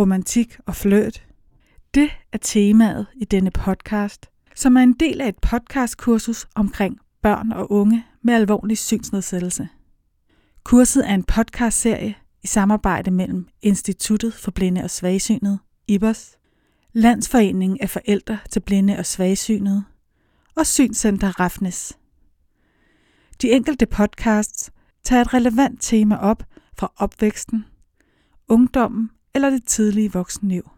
romantik og fløt. Det er temaet i denne podcast, som er en del af et podcastkursus omkring børn og unge med alvorlig synsnedsættelse. Kurset er en podcastserie i samarbejde mellem Instituttet for Blinde og Svagsynede, IBOS, Landsforeningen af Forældre til Blinde og Svagsynede og Synscenter Rafnes. De enkelte podcasts tager et relevant tema op fra opvæksten, ungdommen eller det tidlige voksenliv.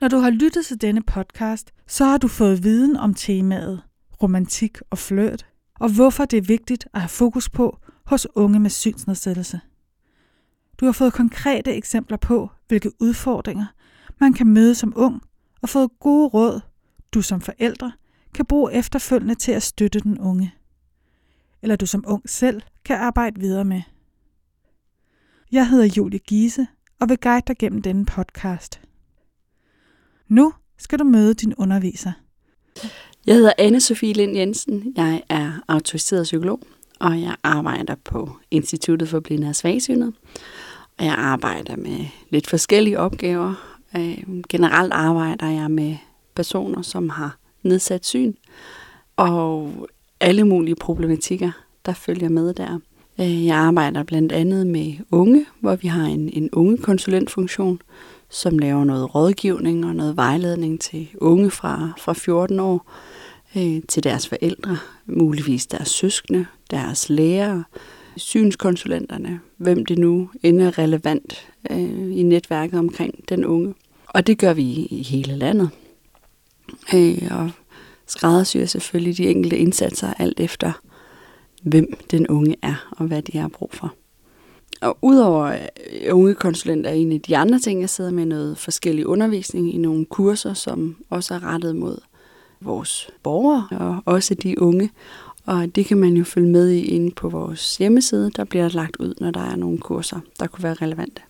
Når du har lyttet til denne podcast, så har du fået viden om temaet romantik og flørt, og hvorfor det er vigtigt at have fokus på hos unge med synsnedsættelse. Du har fået konkrete eksempler på, hvilke udfordringer man kan møde som ung, og fået gode råd, du som forældre kan bruge efterfølgende til at støtte den unge. Eller du som ung selv kan arbejde videre med. Jeg hedder Julie Giese og vil guide dig gennem denne podcast. Nu skal du møde din underviser. Jeg hedder anne Sofie Lind Jensen. Jeg er autoriseret psykolog, og jeg arbejder på Instituttet for Blinde og Svagsynede. Og jeg arbejder med lidt forskellige opgaver. Øh, generelt arbejder jeg med personer, som har nedsat syn, og alle mulige problematikker, der følger med der. Øh, jeg arbejder blandt andet med unge, hvor vi har en, en unge konsulentfunktion, som laver noget rådgivning og noget vejledning til unge fra, fra 14 år, øh, til deres forældre, muligvis deres søskende, deres lærere, synskonsulenterne, hvem det nu end er relevant øh, i netværket omkring den unge. Og det gør vi i hele landet. Øh, og skræddersyr selvfølgelig de enkelte indsatser alt efter, hvem den unge er og hvad de har brug for. Og udover ungekonsulent unge er en af de andre ting, jeg sidder med noget forskellig undervisning i nogle kurser, som også er rettet mod vores borgere og også de unge. Og det kan man jo følge med i inde på vores hjemmeside. Der bliver lagt ud, når der er nogle kurser, der kunne være relevante.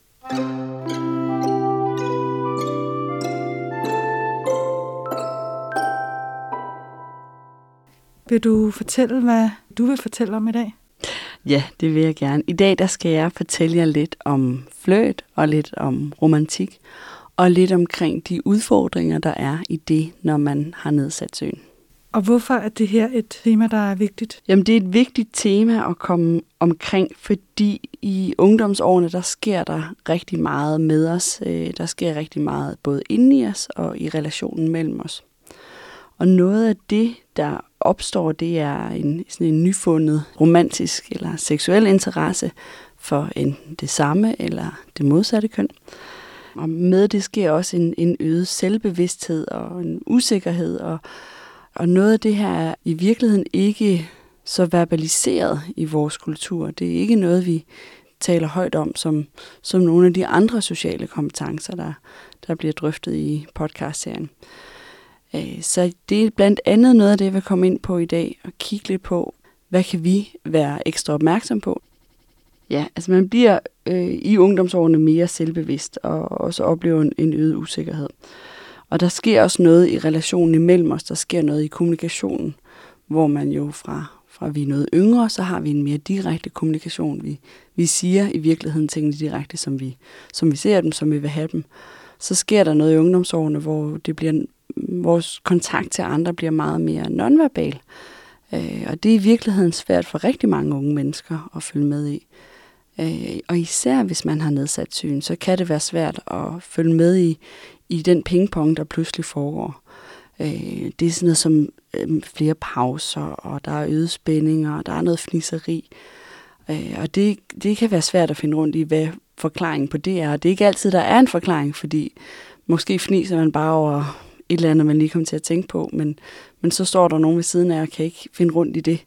Vil du fortælle, hvad du vil fortælle om i dag? Ja, det vil jeg gerne. I dag der skal jeg fortælle jer lidt om fløjt og lidt om romantik og lidt omkring de udfordringer, der er i det, når man har nedsat søen. Og hvorfor er det her et tema, der er vigtigt? Jamen, det er et vigtigt tema at komme omkring, fordi i ungdomsårene, der sker der rigtig meget med os. Øh, der sker rigtig meget både inde i os og i relationen mellem os. Og noget af det, der opstår, det er en, sådan en nyfundet romantisk eller seksuel interesse for enten det samme eller det modsatte køn. Og med det sker også en, en øget selvbevidsthed og en usikkerhed, og, og noget af det her er i virkeligheden ikke så verbaliseret i vores kultur. Det er ikke noget, vi taler højt om som, som nogle af de andre sociale kompetencer, der, der bliver drøftet i podcastserien. Øh, så det er blandt andet noget af det, jeg vil komme ind på i dag og kigge lidt på, hvad kan vi være ekstra opmærksom på. Ja, altså man bliver øh, i ungdomsårene mere selvbevidst og også oplever en, en øget usikkerhed. Og der sker også noget i relationen imellem os, der sker noget i kommunikationen, hvor man jo fra, fra vi er noget yngre, så har vi en mere direkte kommunikation. Vi, vi siger i virkeligheden tingene direkte, som vi, som vi ser dem, som vi vil have dem. Så sker der noget i ungdomsårene, hvor det bliver vores kontakt til andre bliver meget mere nonverbal. Øh, og det er i virkeligheden svært for rigtig mange unge mennesker at følge med i. Øh, og især hvis man har nedsat syn, så kan det være svært at følge med i, i den pingpong, der pludselig foregår. Øh, det er sådan noget som øh, flere pauser, og der er øget spændinger, og der er noget fniseri. Øh, og det, det kan være svært at finde rundt i, hvad forklaringen på det er. Og det er ikke altid, der er en forklaring, fordi måske fniser man bare over et eller andet, man lige kommer til at tænke på, men, men så står der nogen ved siden af og kan ikke finde rundt i det.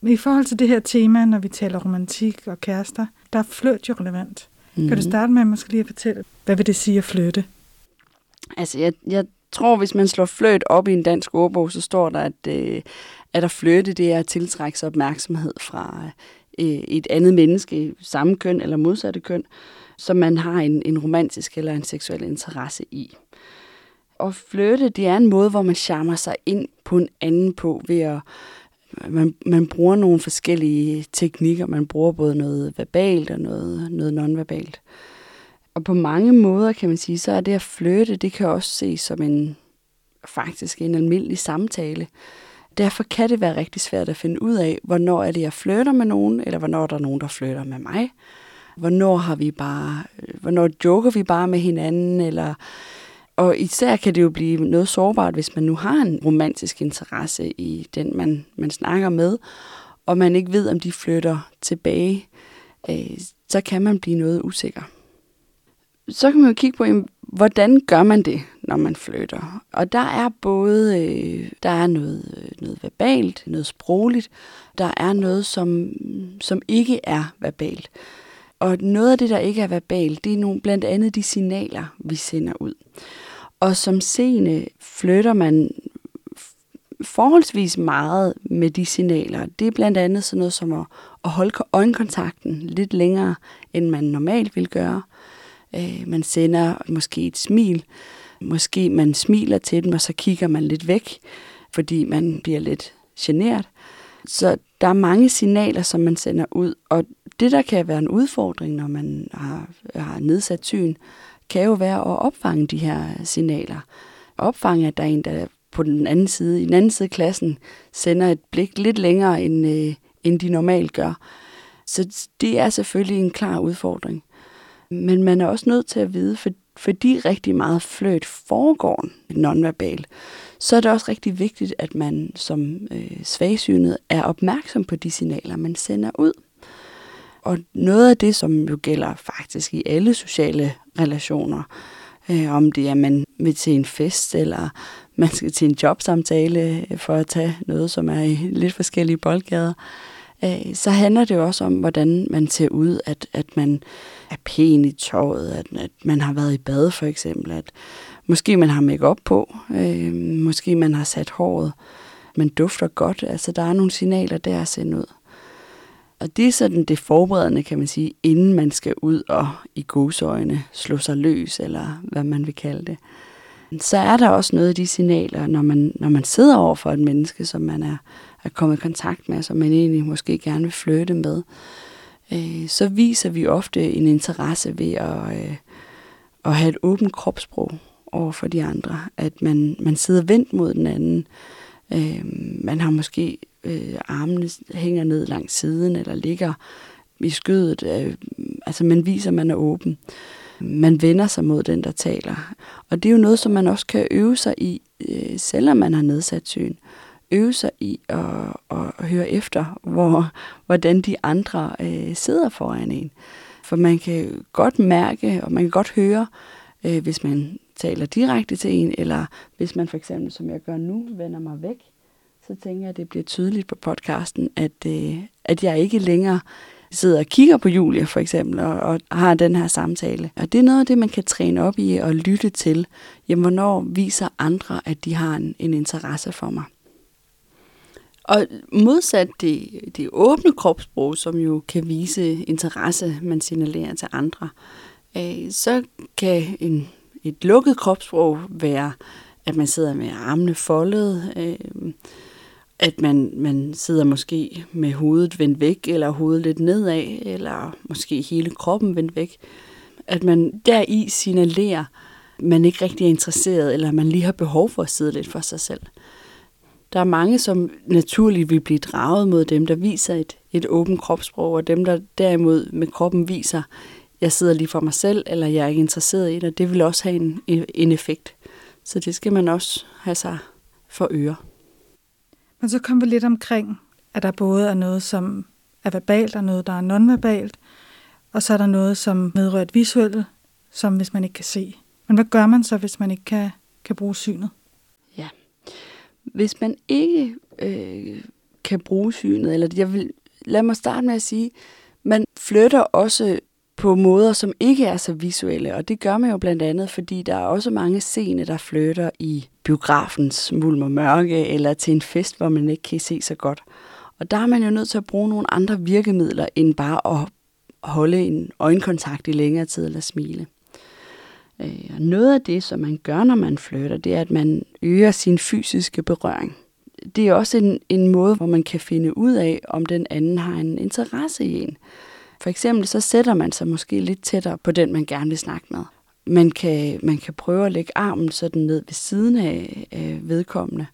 Men i forhold til det her tema, når vi taler romantik og kærester, der er fløjt jo relevant. Mm. Kan du mhm. starte med at måske lige at fortælle, hvad vil det sige at flytte? Altså, jeg, jeg tror, hvis man slår fløjt op i en dansk ordbog, så står der, at, øh, at at flytte, det er at tiltrække sig opmærksomhed fra øh, et andet menneske, samme køn eller modsatte køn, som man har en, en romantisk eller en seksuel interesse i. Og flytte, det er en måde, hvor man charmer sig ind på en anden på ved at man, man bruger nogle forskellige teknikker. Man bruger både noget verbalt og noget, noget nonverbalt. Og på mange måder kan man sige, så er det at flytte, det kan også ses som en faktisk en almindelig samtale. Derfor kan det være rigtig svært at finde ud af, hvornår er det, jeg flytter med nogen, eller hvornår er der nogen, der flytter med mig. Hvornår har vi bare, hvornår joker vi bare med hinanden, eller og især kan det jo blive noget sårbart, hvis man nu har en romantisk interesse i den, man, man snakker med, og man ikke ved, om de flytter tilbage, øh, så kan man blive noget usikker. Så kan man jo kigge på, hvordan gør man det, når man flytter? Og der er både øh, der er noget, øh, noget verbalt, noget sprogligt, der er noget, som, som ikke er verbalt. Og noget af det, der ikke er verbalt, det er nogle, blandt andet de signaler, vi sender ud. Og som seende flytter man forholdsvis meget med de signaler. Det er blandt andet sådan noget som at, at holde øjenkontakten lidt længere, end man normalt vil gøre. Øh, man sender måske et smil. Måske man smiler til dem, og så kigger man lidt væk, fordi man bliver lidt generet. Så der er mange signaler, som man sender ud, og det, der kan være en udfordring, når man har, har nedsat syn, kan jo være at opfange de her signaler. Opfange, at der er en, der på den anden side, i den anden side af klassen, sender et blik lidt længere, end, øh, end de normalt gør. Så det er selvfølgelig en klar udfordring. Men man er også nødt til at vide, for, fordi rigtig meget fløjt foregår nonverbal, så er det også rigtig vigtigt, at man som øh, svagsynet er opmærksom på de signaler, man sender ud. Og noget af det, som jo gælder faktisk i alle sociale relationer, øh, om det er, at man vil til en fest, eller man skal til en jobsamtale øh, for at tage noget, som er i lidt forskellige boldgader, øh, så handler det jo også om, hvordan man ser ud, at, at man er pæn i tøjet, at, at man har været i bad for eksempel, at måske man har makeup på, øh, måske man har sat håret, man dufter godt, altså der er nogle signaler der at sende ud. Og det er sådan det forberedende, kan man sige, inden man skal ud og i godsøjne slå sig løs, eller hvad man vil kalde det. Så er der også noget af de signaler, når man, når man sidder over for et menneske, som man er, er kommet i kontakt med, som man egentlig måske gerne vil flytte med, øh, så viser vi ofte en interesse ved at, øh, at have et åbent kropssprog over for de andre. At man, man sidder vendt mod den anden. Øh, man har måske øh, armene hænger ned langs siden, eller ligger i skødet. Øh, altså man viser, at man er åben. Man vender sig mod den, der taler. Og det er jo noget, som man også kan øve sig i, øh, selvom man har nedsat syn. Øve sig i at, at høre efter, hvor, hvordan de andre øh, sidder foran en. For man kan godt mærke, og man kan godt høre, øh, hvis man taler direkte til en, eller hvis man for eksempel, som jeg gør nu, vender mig væk, så tænker jeg, at det bliver tydeligt på podcasten, at, øh, at jeg ikke længere sidder og kigger på Julie for eksempel, og, og har den her samtale. Og det er noget af det, man kan træne op i og lytte til. Jamen, hvornår viser andre, at de har en, en interesse for mig? Og modsat det, det åbne kropssprog, som jo kan vise interesse, man signalerer til andre, øh, så kan en, et lukket kropssprog være, at man sidder med armene foldet, øh, at man, man sidder måske med hovedet vendt væk, eller hovedet lidt nedad, eller måske hele kroppen vendt væk. At man deri signalerer, at man ikke rigtig er interesseret, eller man lige har behov for at sidde lidt for sig selv. Der er mange, som naturligt vil blive draget mod dem, der viser et, et åbent kropssprog, og dem, der derimod med kroppen viser, jeg sidder lige for mig selv, eller jeg er ikke interesseret i det, det vil også have en, en effekt. Så det skal man også have sig for øre. Men så kom vi lidt omkring, at der både er noget, som er verbalt, og noget, der er nonverbalt, og så er der noget, som vedrører et visuelle, som hvis man ikke kan se. Men hvad gør man så, hvis man ikke kan, kan bruge synet? Ja. Hvis man ikke øh, kan bruge synet, eller jeg vil, lad mig starte med at sige, man flytter også på måder, som ikke er så visuelle. Og det gør man jo blandt andet, fordi der er også mange scene, der flytter i biografens mulm og mørke, eller til en fest, hvor man ikke kan se så godt. Og der er man jo nødt til at bruge nogle andre virkemidler, end bare at holde en øjenkontakt i længere tid eller smile. Øh, og noget af det, som man gør, når man flytter, det er, at man øger sin fysiske berøring. Det er også en, en måde, hvor man kan finde ud af, om den anden har en interesse i en. For eksempel så sætter man sig måske lidt tættere på den, man gerne vil snakke med. Man kan, man kan prøve at lægge armen sådan ned ved siden af, øh, vedkommende,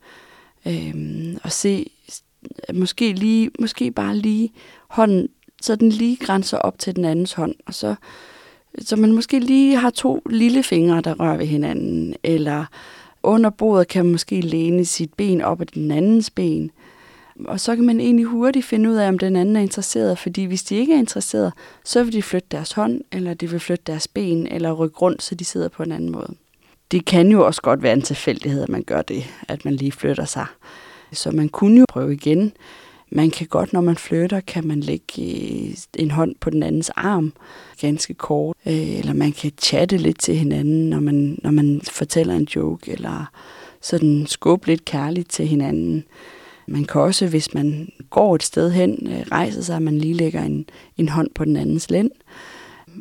øh, og se, måske, lige, måske bare lige hånden, så den lige grænser op til den andens hånd, og så, så man måske lige har to lille fingre, der rører ved hinanden, eller under bordet kan man måske læne sit ben op ad den andens ben, og så kan man egentlig hurtigt finde ud af, om den anden er interesseret, fordi hvis de ikke er interesseret, så vil de flytte deres hånd, eller de vil flytte deres ben, eller rykke rundt, så de sidder på en anden måde. Det kan jo også godt være en tilfældighed, at man gør det, at man lige flytter sig. Så man kunne jo prøve igen. Man kan godt, når man flytter, kan man lægge øh, en hånd på den andens arm, ganske kort. Øh, eller man kan chatte lidt til hinanden, når man, når man fortæller en joke, eller sådan skubbe lidt kærligt til hinanden. Man kan også, hvis man går et sted hen, øh, rejse sig, at man lige lægger en, en hånd på den andens lænd,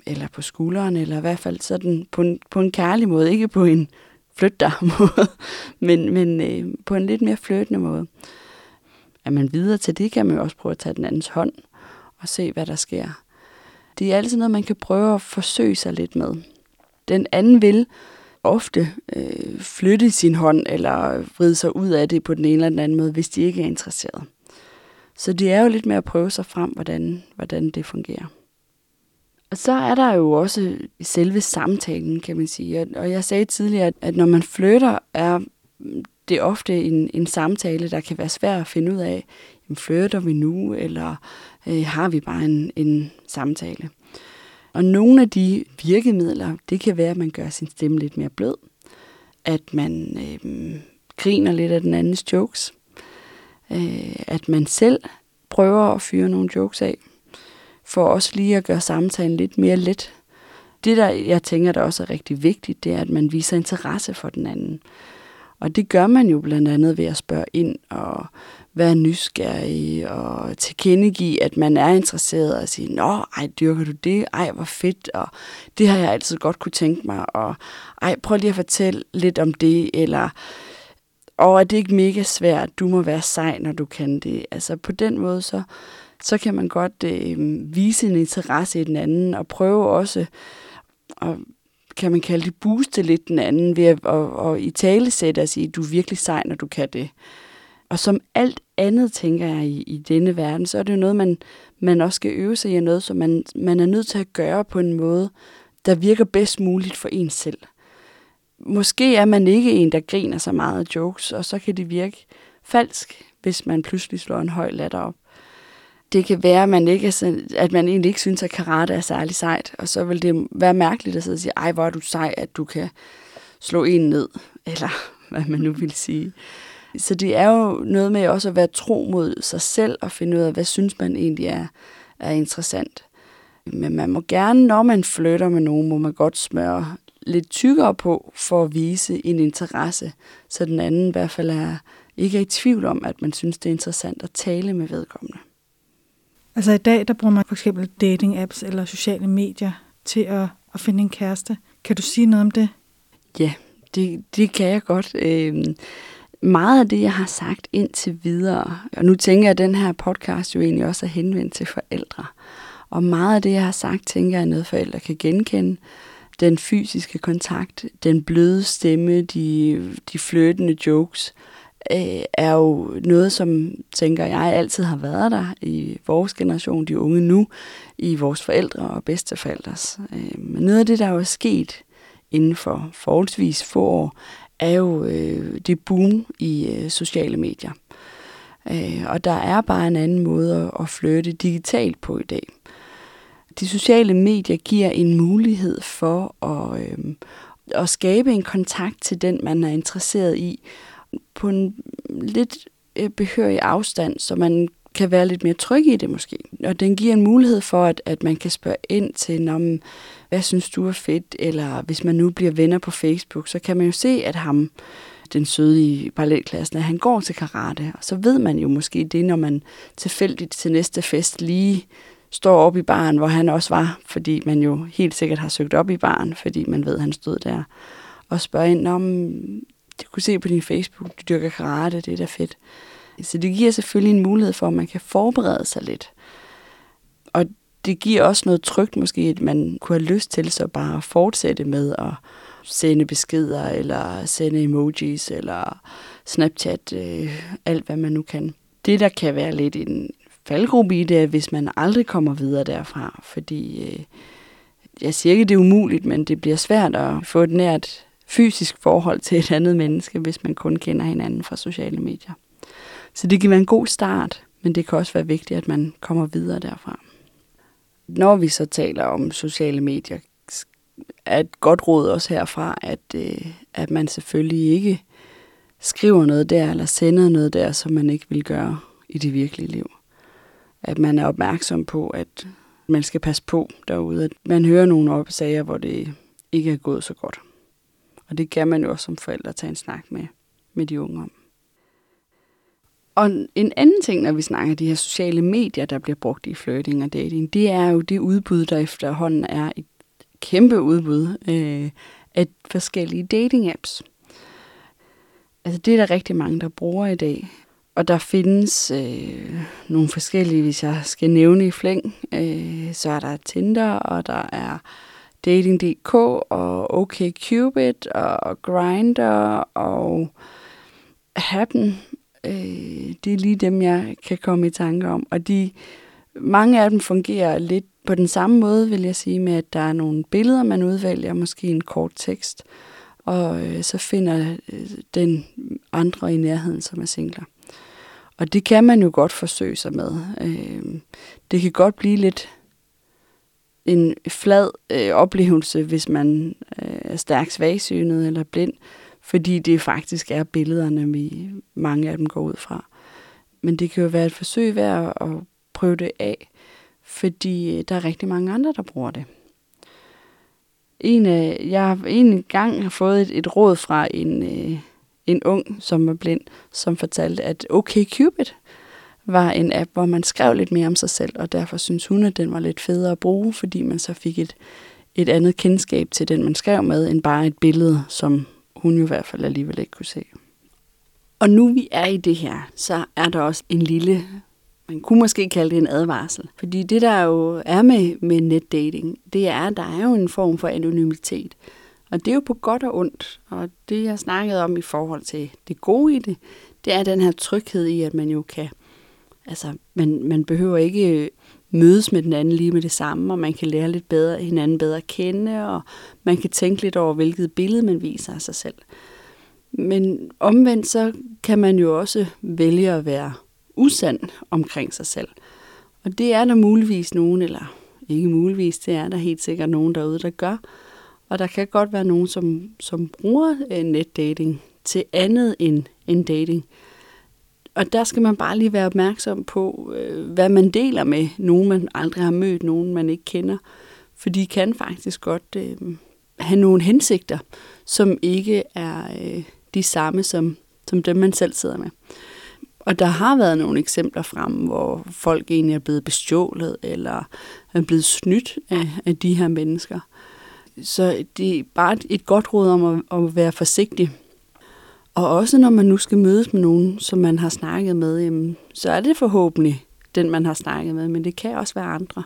eller på skulderen, eller i hvert fald sådan på en, på en kærlig måde, ikke på en flyt dig måde, men, men øh, på en lidt mere flyttende måde. Er man videre til det, kan man jo også prøve at tage den andens hånd og se, hvad der sker. Det er altid noget, man kan prøve at forsøge sig lidt med. Den anden vil ofte øh, flytte sin hånd eller vride sig ud af det på den ene eller den anden måde, hvis de ikke er interesseret. Så det er jo lidt med at prøve sig frem, hvordan, hvordan det fungerer. Og så er der jo også selve samtalen, kan man sige. Og jeg sagde tidligere, at når man flytter, er det ofte en, en samtale, der kan være svær at finde ud af. Jamen, flytter vi nu, eller øh, har vi bare en, en samtale? Og nogle af de virkemidler, det kan være, at man gør sin stemme lidt mere blød, at man øh, griner lidt af den andens jokes, øh, at man selv prøver at fyre nogle jokes af, for også lige at gøre samtalen lidt mere let. Det, der jeg tænker, der også er rigtig vigtigt, det er, at man viser interesse for den anden. Og det gør man jo blandt andet ved at spørge ind og være nysgerrig og tilkendegive, at man er interesseret og sige, nå, ej, dyrker du det? Ej, hvor fedt, og det har jeg altid godt kunne tænke mig, og ej, prøv lige at fortælle lidt om det, eller og er det ikke mega svært, du må være sej, når du kan det. Altså på den måde, så, så kan man godt øh, vise en interesse i den anden, og prøve også at kan man kalde det, booste lidt den anden ved at, og, og i tale sætte og sige, du er virkelig sej, når du kan det. Og som alt andet, tænker jeg, i, i denne verden, så er det jo noget, man, man også skal øve sig i, noget, som man, man er nødt til at gøre på en måde, der virker bedst muligt for en selv. Måske er man ikke en, der griner så meget af jokes, og så kan det virke falsk, hvis man pludselig slår en høj latter op det kan være, at man, ikke er, at man egentlig ikke synes, at karate er særlig sejt, og så vil det være mærkeligt at sidde og sige, ej, hvor er du sej, at du kan slå en ned, eller hvad man nu vil sige. Så det er jo noget med også at være tro mod sig selv, og finde ud af, hvad synes man egentlig er, er interessant. Men man må gerne, når man flytter med nogen, må man godt smøre lidt tykkere på, for at vise en interesse, så den anden i hvert fald er, ikke er i tvivl om, at man synes, det er interessant at tale med vedkommende. Altså i dag, der bruger man for eksempel dating-apps eller sociale medier til at, at finde en kæreste. Kan du sige noget om det? Ja, det, det kan jeg godt. Øh, meget af det, jeg har sagt indtil videre, og nu tænker jeg, at den her podcast jo egentlig også er henvendt til forældre. Og meget af det, jeg har sagt, tænker jeg, at noget forældre kan genkende. Den fysiske kontakt, den bløde stemme, de, de fløtende jokes, øh, er jo noget, som, tænker jeg, altid har været der i vores generation, de unge nu, i vores forældre og bedsteforældres. Øh, men noget af det, der jo er sket inden for forholdsvis få år, er jo øh, det boom i øh, sociale medier. Øh, og der er bare en anden måde at flytte digitalt på i dag. De sociale medier giver en mulighed for at, øh, at skabe en kontakt til den, man er interesseret i, på en lidt øh, behørig afstand, så man kan være lidt mere tryg i det måske. Og den giver en mulighed for, at, at man kan spørge ind til, om, hvad synes du er fedt, eller hvis man nu bliver venner på Facebook, så kan man jo se, at ham, den søde i parallelklassen, at han går til karate. Og så ved man jo måske det, når man tilfældigt til næste fest lige står op i baren, hvor han også var, fordi man jo helt sikkert har søgt op i baren, fordi man ved, at han stod der, og spørger ind, om du kunne se på din Facebook, du dyrker karate, det er da fedt. Så det giver selvfølgelig en mulighed for, at man kan forberede sig lidt. Og det giver også noget trygt måske, at man kunne have lyst til så bare at fortsætte med at sende beskeder, eller sende emojis, eller Snapchat, øh, alt hvad man nu kan. Det, der kan være lidt en faldgruppe i det, er, hvis man aldrig kommer videre derfra, fordi øh, jeg siger ikke, det er umuligt, men det bliver svært at få et nært fysisk forhold til et andet menneske, hvis man kun kender hinanden fra sociale medier. Så det kan være en god start, men det kan også være vigtigt, at man kommer videre derfra. Når vi så taler om sociale medier, er et godt råd også herfra, at, øh, at man selvfølgelig ikke skriver noget der, eller sender noget der, som man ikke vil gøre i det virkelige liv. At man er opmærksom på, at man skal passe på derude. At man hører nogle op sager, hvor det ikke er gået så godt. Og det kan man jo også som forældre tage en snak med, med de unge om. Og en anden ting, når vi snakker de her sociale medier, der bliver brugt i flirting og dating, det er jo det udbud, der efterhånden er et kæmpe udbud øh, af forskellige dating-apps. Altså det er der rigtig mange, der bruger i dag. Og der findes øh, nogle forskellige, hvis jeg skal nævne i flæng. Øh, så er der Tinder, og der er Dating.dk, og OkCupid, og Grinder og Happen. Øh, det er lige dem, jeg kan komme i tanke om. Og de, mange af dem fungerer lidt på den samme måde, vil jeg sige, med at der er nogle billeder, man udvælger, måske en kort tekst, og øh, så finder øh, den andre i nærheden, som er singler. Og det kan man jo godt forsøge sig med. Øh, det kan godt blive lidt en flad øh, oplevelse, hvis man øh, er stærkt svagsynet eller blind, fordi det faktisk er billederne, vi mange af dem går ud fra. Men det kan jo være et forsøg værd at prøve det af, fordi øh, der er rigtig mange andre, der bruger det. En, øh, jeg har en gang har fået et, et råd fra en, øh, en ung, som var blind, som fortalte, at OkCupid var en app, hvor man skrev lidt mere om sig selv, og derfor synes hun, at den var lidt federe at bruge, fordi man så fik et, et andet kendskab til den, man skrev med, end bare et billede, som hun jo i hvert fald alligevel ikke kunne se. Og nu vi er i det her, så er der også en lille, man kunne måske kalde det en advarsel. Fordi det der jo er med, med netdating, det er, at der er jo en form for anonymitet. Og det er jo på godt og ondt. Og det, jeg snakkede om i forhold til det gode i det, det er den her tryghed i, at man jo kan, altså, man, man behøver ikke mødes med den anden lige med det samme, og man kan lære lidt bedre, hinanden bedre at kende, og man kan tænke lidt over, hvilket billede man viser af sig selv. Men omvendt så kan man jo også vælge at være usand omkring sig selv. Og det er der muligvis nogen, eller ikke muligvis, det er der helt sikkert nogen derude, der gør. Og der kan godt være nogen, som, som bruger øh, netdating til andet end, end dating. Og der skal man bare lige være opmærksom på, øh, hvad man deler med nogen, man aldrig har mødt, nogen man ikke kender. For de kan faktisk godt øh, have nogle hensigter, som ikke er øh, de samme som, som dem, man selv sidder med. Og der har været nogle eksempler frem, hvor folk egentlig er blevet bestjålet eller er blevet snydt af, af de her mennesker. Så det er bare et godt råd om at, at være forsigtig. Og også når man nu skal mødes med nogen, som man har snakket med, jamen, så er det forhåbentlig den, man har snakket med, men det kan også være andre.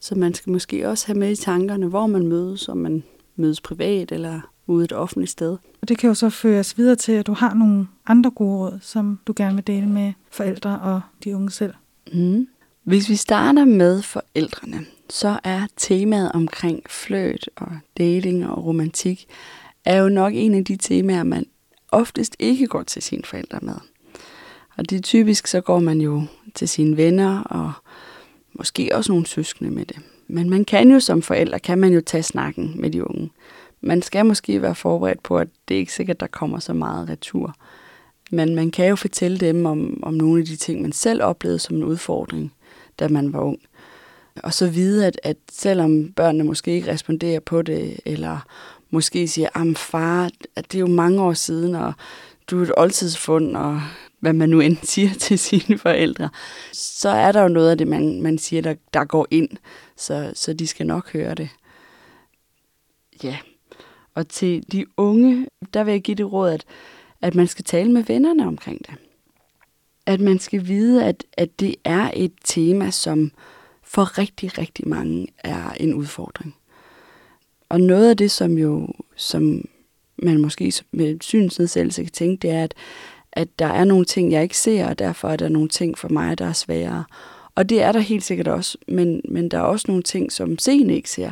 Så man skal måske også have med i tankerne, hvor man mødes, om man mødes privat eller ude et offentligt sted. Og det kan jo så føres videre til, at du har nogle andre gode råd, som du gerne vil dele med forældre og de unge selv. Mm. Hvis vi starter med forældrene, så er temaet omkring fløjt og dating og romantik, er jo nok en af de temaer, man oftest ikke går til sine forældre med. Og det er typisk, så går man jo til sine venner og måske også nogle søskende med det. Men man kan jo som forælder, kan man jo tage snakken med de unge. Man skal måske være forberedt på, at det er ikke sikkert, der kommer så meget retur. Men man kan jo fortælle dem om, om nogle af de ting, man selv oplevede som en udfordring, da man var ung. Og så vide, at, at selvom børnene måske ikke responderer på det, eller måske siger, at far, det er jo mange år siden, og du er et oldtidsfund, og hvad man nu end siger til sine forældre, så er der jo noget af det, man, man siger, der, der går ind, så, så de skal nok høre det. Ja, og til de unge, der vil jeg give det råd, at, at man skal tale med vennerne omkring det. At man skal vide, at, at det er et tema, som for rigtig, rigtig mange er en udfordring. Og noget af det, som jo, som man måske med synsnedsættelse kan tænke, det er, at, at der er nogle ting, jeg ikke ser, og derfor er der nogle ting for mig, der er sværere. Og det er der helt sikkert også, men, men der er også nogle ting, som seende ikke ser.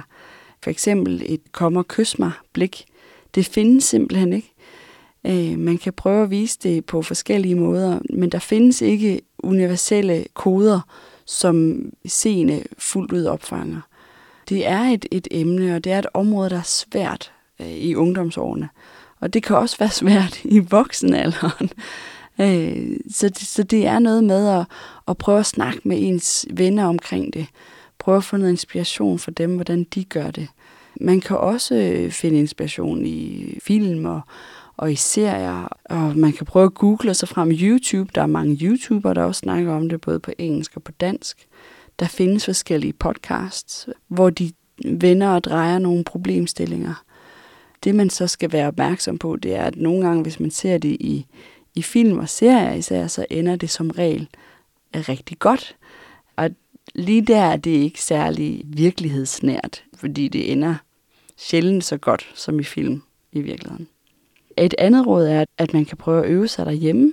For eksempel et kommer kys mig blik. Det findes simpelthen ikke. Øh, man kan prøve at vise det på forskellige måder, men der findes ikke universelle koder, som seende fuldt ud opfanger. Det er et, et emne, og det er et område, der er svært øh, i ungdomsårene. Og det kan også være svært i voksenalderen. Øh, så, det, så det er noget med at, at prøve at snakke med ens venner omkring det. Prøve at få noget inspiration for dem, hvordan de gør det. Man kan også øh, finde inspiration i film og, og i serier, og man kan prøve at google sig frem YouTube. Der er mange YouTubere, der også snakker om det, både på engelsk og på dansk. Der findes forskellige podcasts, hvor de vender og drejer nogle problemstillinger. Det man så skal være opmærksom på, det er, at nogle gange, hvis man ser det i, i film og serier især, så ender det som regel rigtig godt. Og lige der er det ikke særlig virkelighedsnært, fordi det ender sjældent så godt som i film i virkeligheden. Et andet råd er, at man kan prøve at øve sig derhjemme.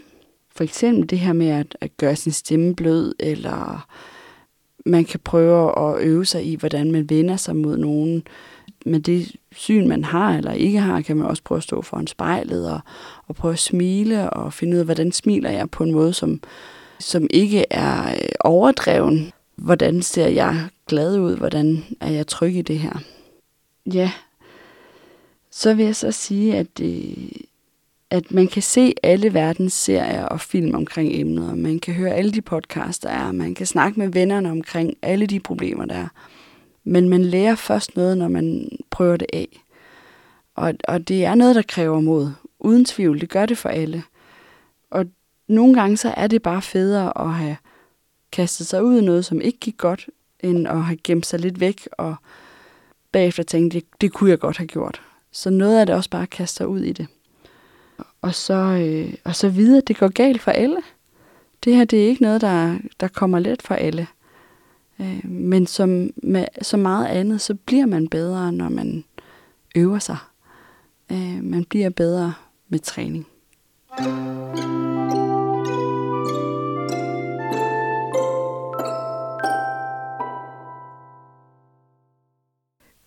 For eksempel det her med at, at gøre sin stemme blød, eller man kan prøve at øve sig i, hvordan man vender sig mod nogen. Med det syn, man har eller ikke har, kan man også prøve at stå foran spejlet og, og prøve at smile og finde ud af, hvordan smiler jeg på en måde, som, som ikke er øh, overdreven. Hvordan ser jeg glad ud? Hvordan er jeg tryg i det her? Ja, så vil jeg så sige, at, det, at man kan se alle verdens serier og film omkring emnet, og man kan høre alle de podcasts, der er, man kan snakke med vennerne omkring alle de problemer, der er. Men man lærer først noget, når man prøver det af. Og, og det er noget, der kræver mod. Uden tvivl, det gør det for alle. Og nogle gange så er det bare federe at have kastet sig ud i noget, som ikke gik godt, end at have gemt sig lidt væk og bagefter tænke, det, det kunne jeg godt have gjort. Så noget af det også bare at kaste sig ud i det. Og så, øh, og så vide, at det går galt for alle. Det her det er ikke noget, der, der kommer let for alle. Øh, men som med så meget andet, så bliver man bedre, når man øver sig. Øh, man bliver bedre med træning.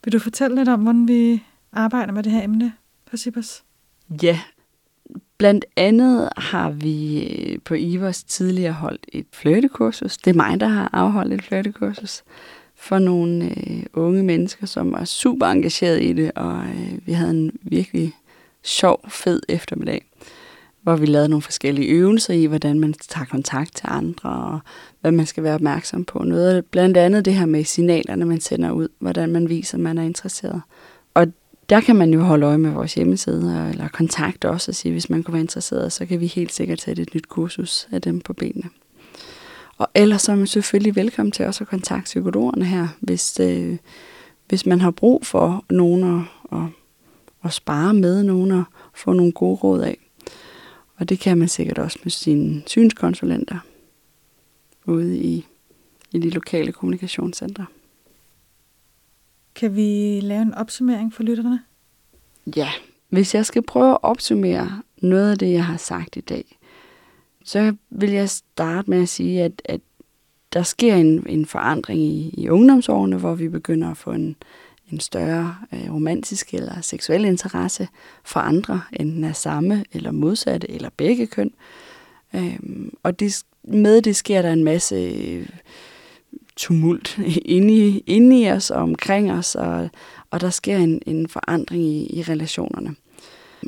Vil du fortælle lidt om, hvordan vi arbejder med det her emne på Sibers? Ja, blandt andet har vi øh, på Ivers tidligere holdt et flirtekursus. Det er mig, der har afholdt et flirtekursus for nogle øh, unge mennesker, som var super engageret i det, og øh, vi havde en virkelig sjov, fed eftermiddag, hvor vi lavede nogle forskellige øvelser i, hvordan man tager kontakt til andre, og hvad man skal være opmærksom på. Noget, blandt andet det her med signalerne, man sender ud, hvordan man viser, at man er interesseret. Øh, der kan man jo holde øje med vores hjemmeside, eller kontakte os og sige, hvis man kunne være interesseret, så kan vi helt sikkert sætte et nyt kursus af dem på benene. Og ellers så er man selvfølgelig velkommen til også at kontakte psykologerne her, hvis, øh, hvis man har brug for nogen at, at, at spare med, nogen at få nogle gode råd af. Og det kan man sikkert også med sine synskonsulenter ude i, i de lokale kommunikationscentre. Kan vi lave en opsummering for lytterne? Ja, hvis jeg skal prøve at opsummere noget af det, jeg har sagt i dag, så vil jeg starte med at sige, at, at der sker en, en forandring i, i ungdomsårene, hvor vi begynder at få en, en større øh, romantisk eller seksuel interesse for andre, enten af samme eller modsatte eller begge køn. Øhm, og det, med det sker der en masse øh, tumult inde i, inde i os og omkring os, og, og der sker en, en forandring i, i relationerne.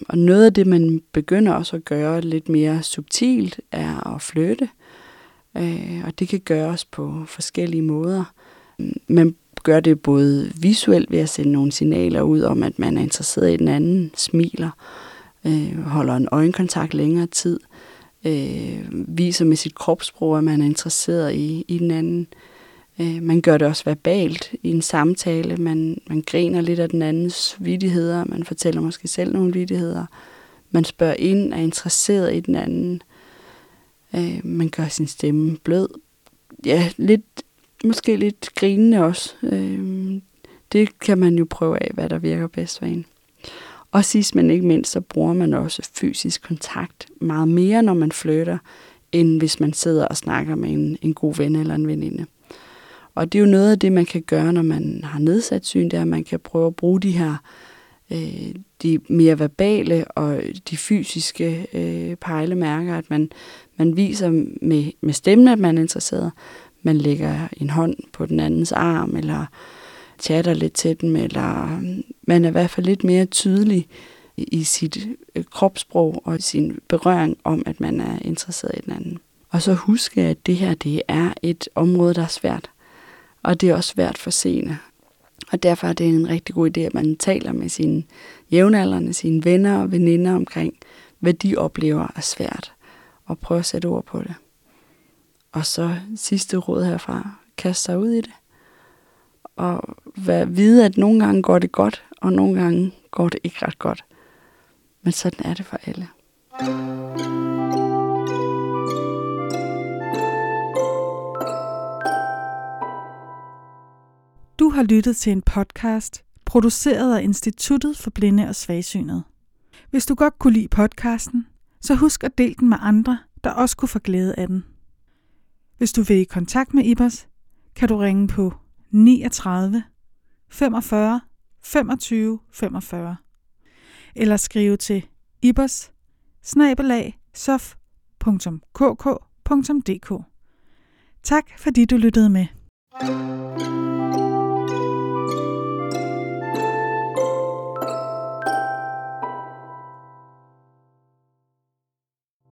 Og noget af det, man begynder også at gøre lidt mere subtilt, er at flytte. Øh, og det kan gøres på forskellige måder. Man gør det både visuelt ved at sende nogle signaler ud om, at man er interesseret i den anden, smiler, øh, holder en øjenkontakt længere tid, øh, viser med sit kropssprog, at man er interesseret i, i den anden. Øh, Øh, man gør det også verbalt i en samtale. Man, man griner lidt af den andens vidigheder. Man fortæller måske selv nogle vidigheder. Man spørger ind, er interesseret i den anden. Øh, man gør sin stemme blød. Ja, lidt måske lidt grinende også. Øh, det kan man jo prøve af, hvad der virker bedst for en. Og sidst men ikke mindst, så bruger man også fysisk kontakt meget mere, når man flytter, end hvis man sidder og snakker med en, en god ven eller en veninde. Og det er jo noget af det, man kan gøre, når man har nedsat syn, det er, at man kan prøve at bruge de her øh, de mere verbale og de fysiske øh, pejlemærker, at man, man viser med, med stemmen, at man er interesseret. Man lægger en hånd på den andens arm, eller chatter lidt til dem, eller øh, man er i hvert fald lidt mere tydelig i sit øh, kropssprog og sin berøring om, at man er interesseret i den anden. Og så huske, at det her det er et område, der er svært. Og det er også svært for seende. Og derfor er det en rigtig god idé, at man taler med sine jævnaldrende, sine venner og veninder omkring, hvad de oplever er svært, og prøve at sætte ord på det. Og så sidste råd herfra, kast sig ud i det. Og vær, vide, at nogle gange går det godt, og nogle gange går det ikke ret godt. Men sådan er det for alle. Du har lyttet til en podcast, produceret af Instituttet for Blinde og Svagsynede. Hvis du godt kunne lide podcasten, så husk at dele den med andre, der også kunne få glæde af den. Hvis du vil i kontakt med Ibers, kan du ringe på 39 45 25 45 eller skrive til ibers sof.kk.dk. Tak fordi du lyttede med.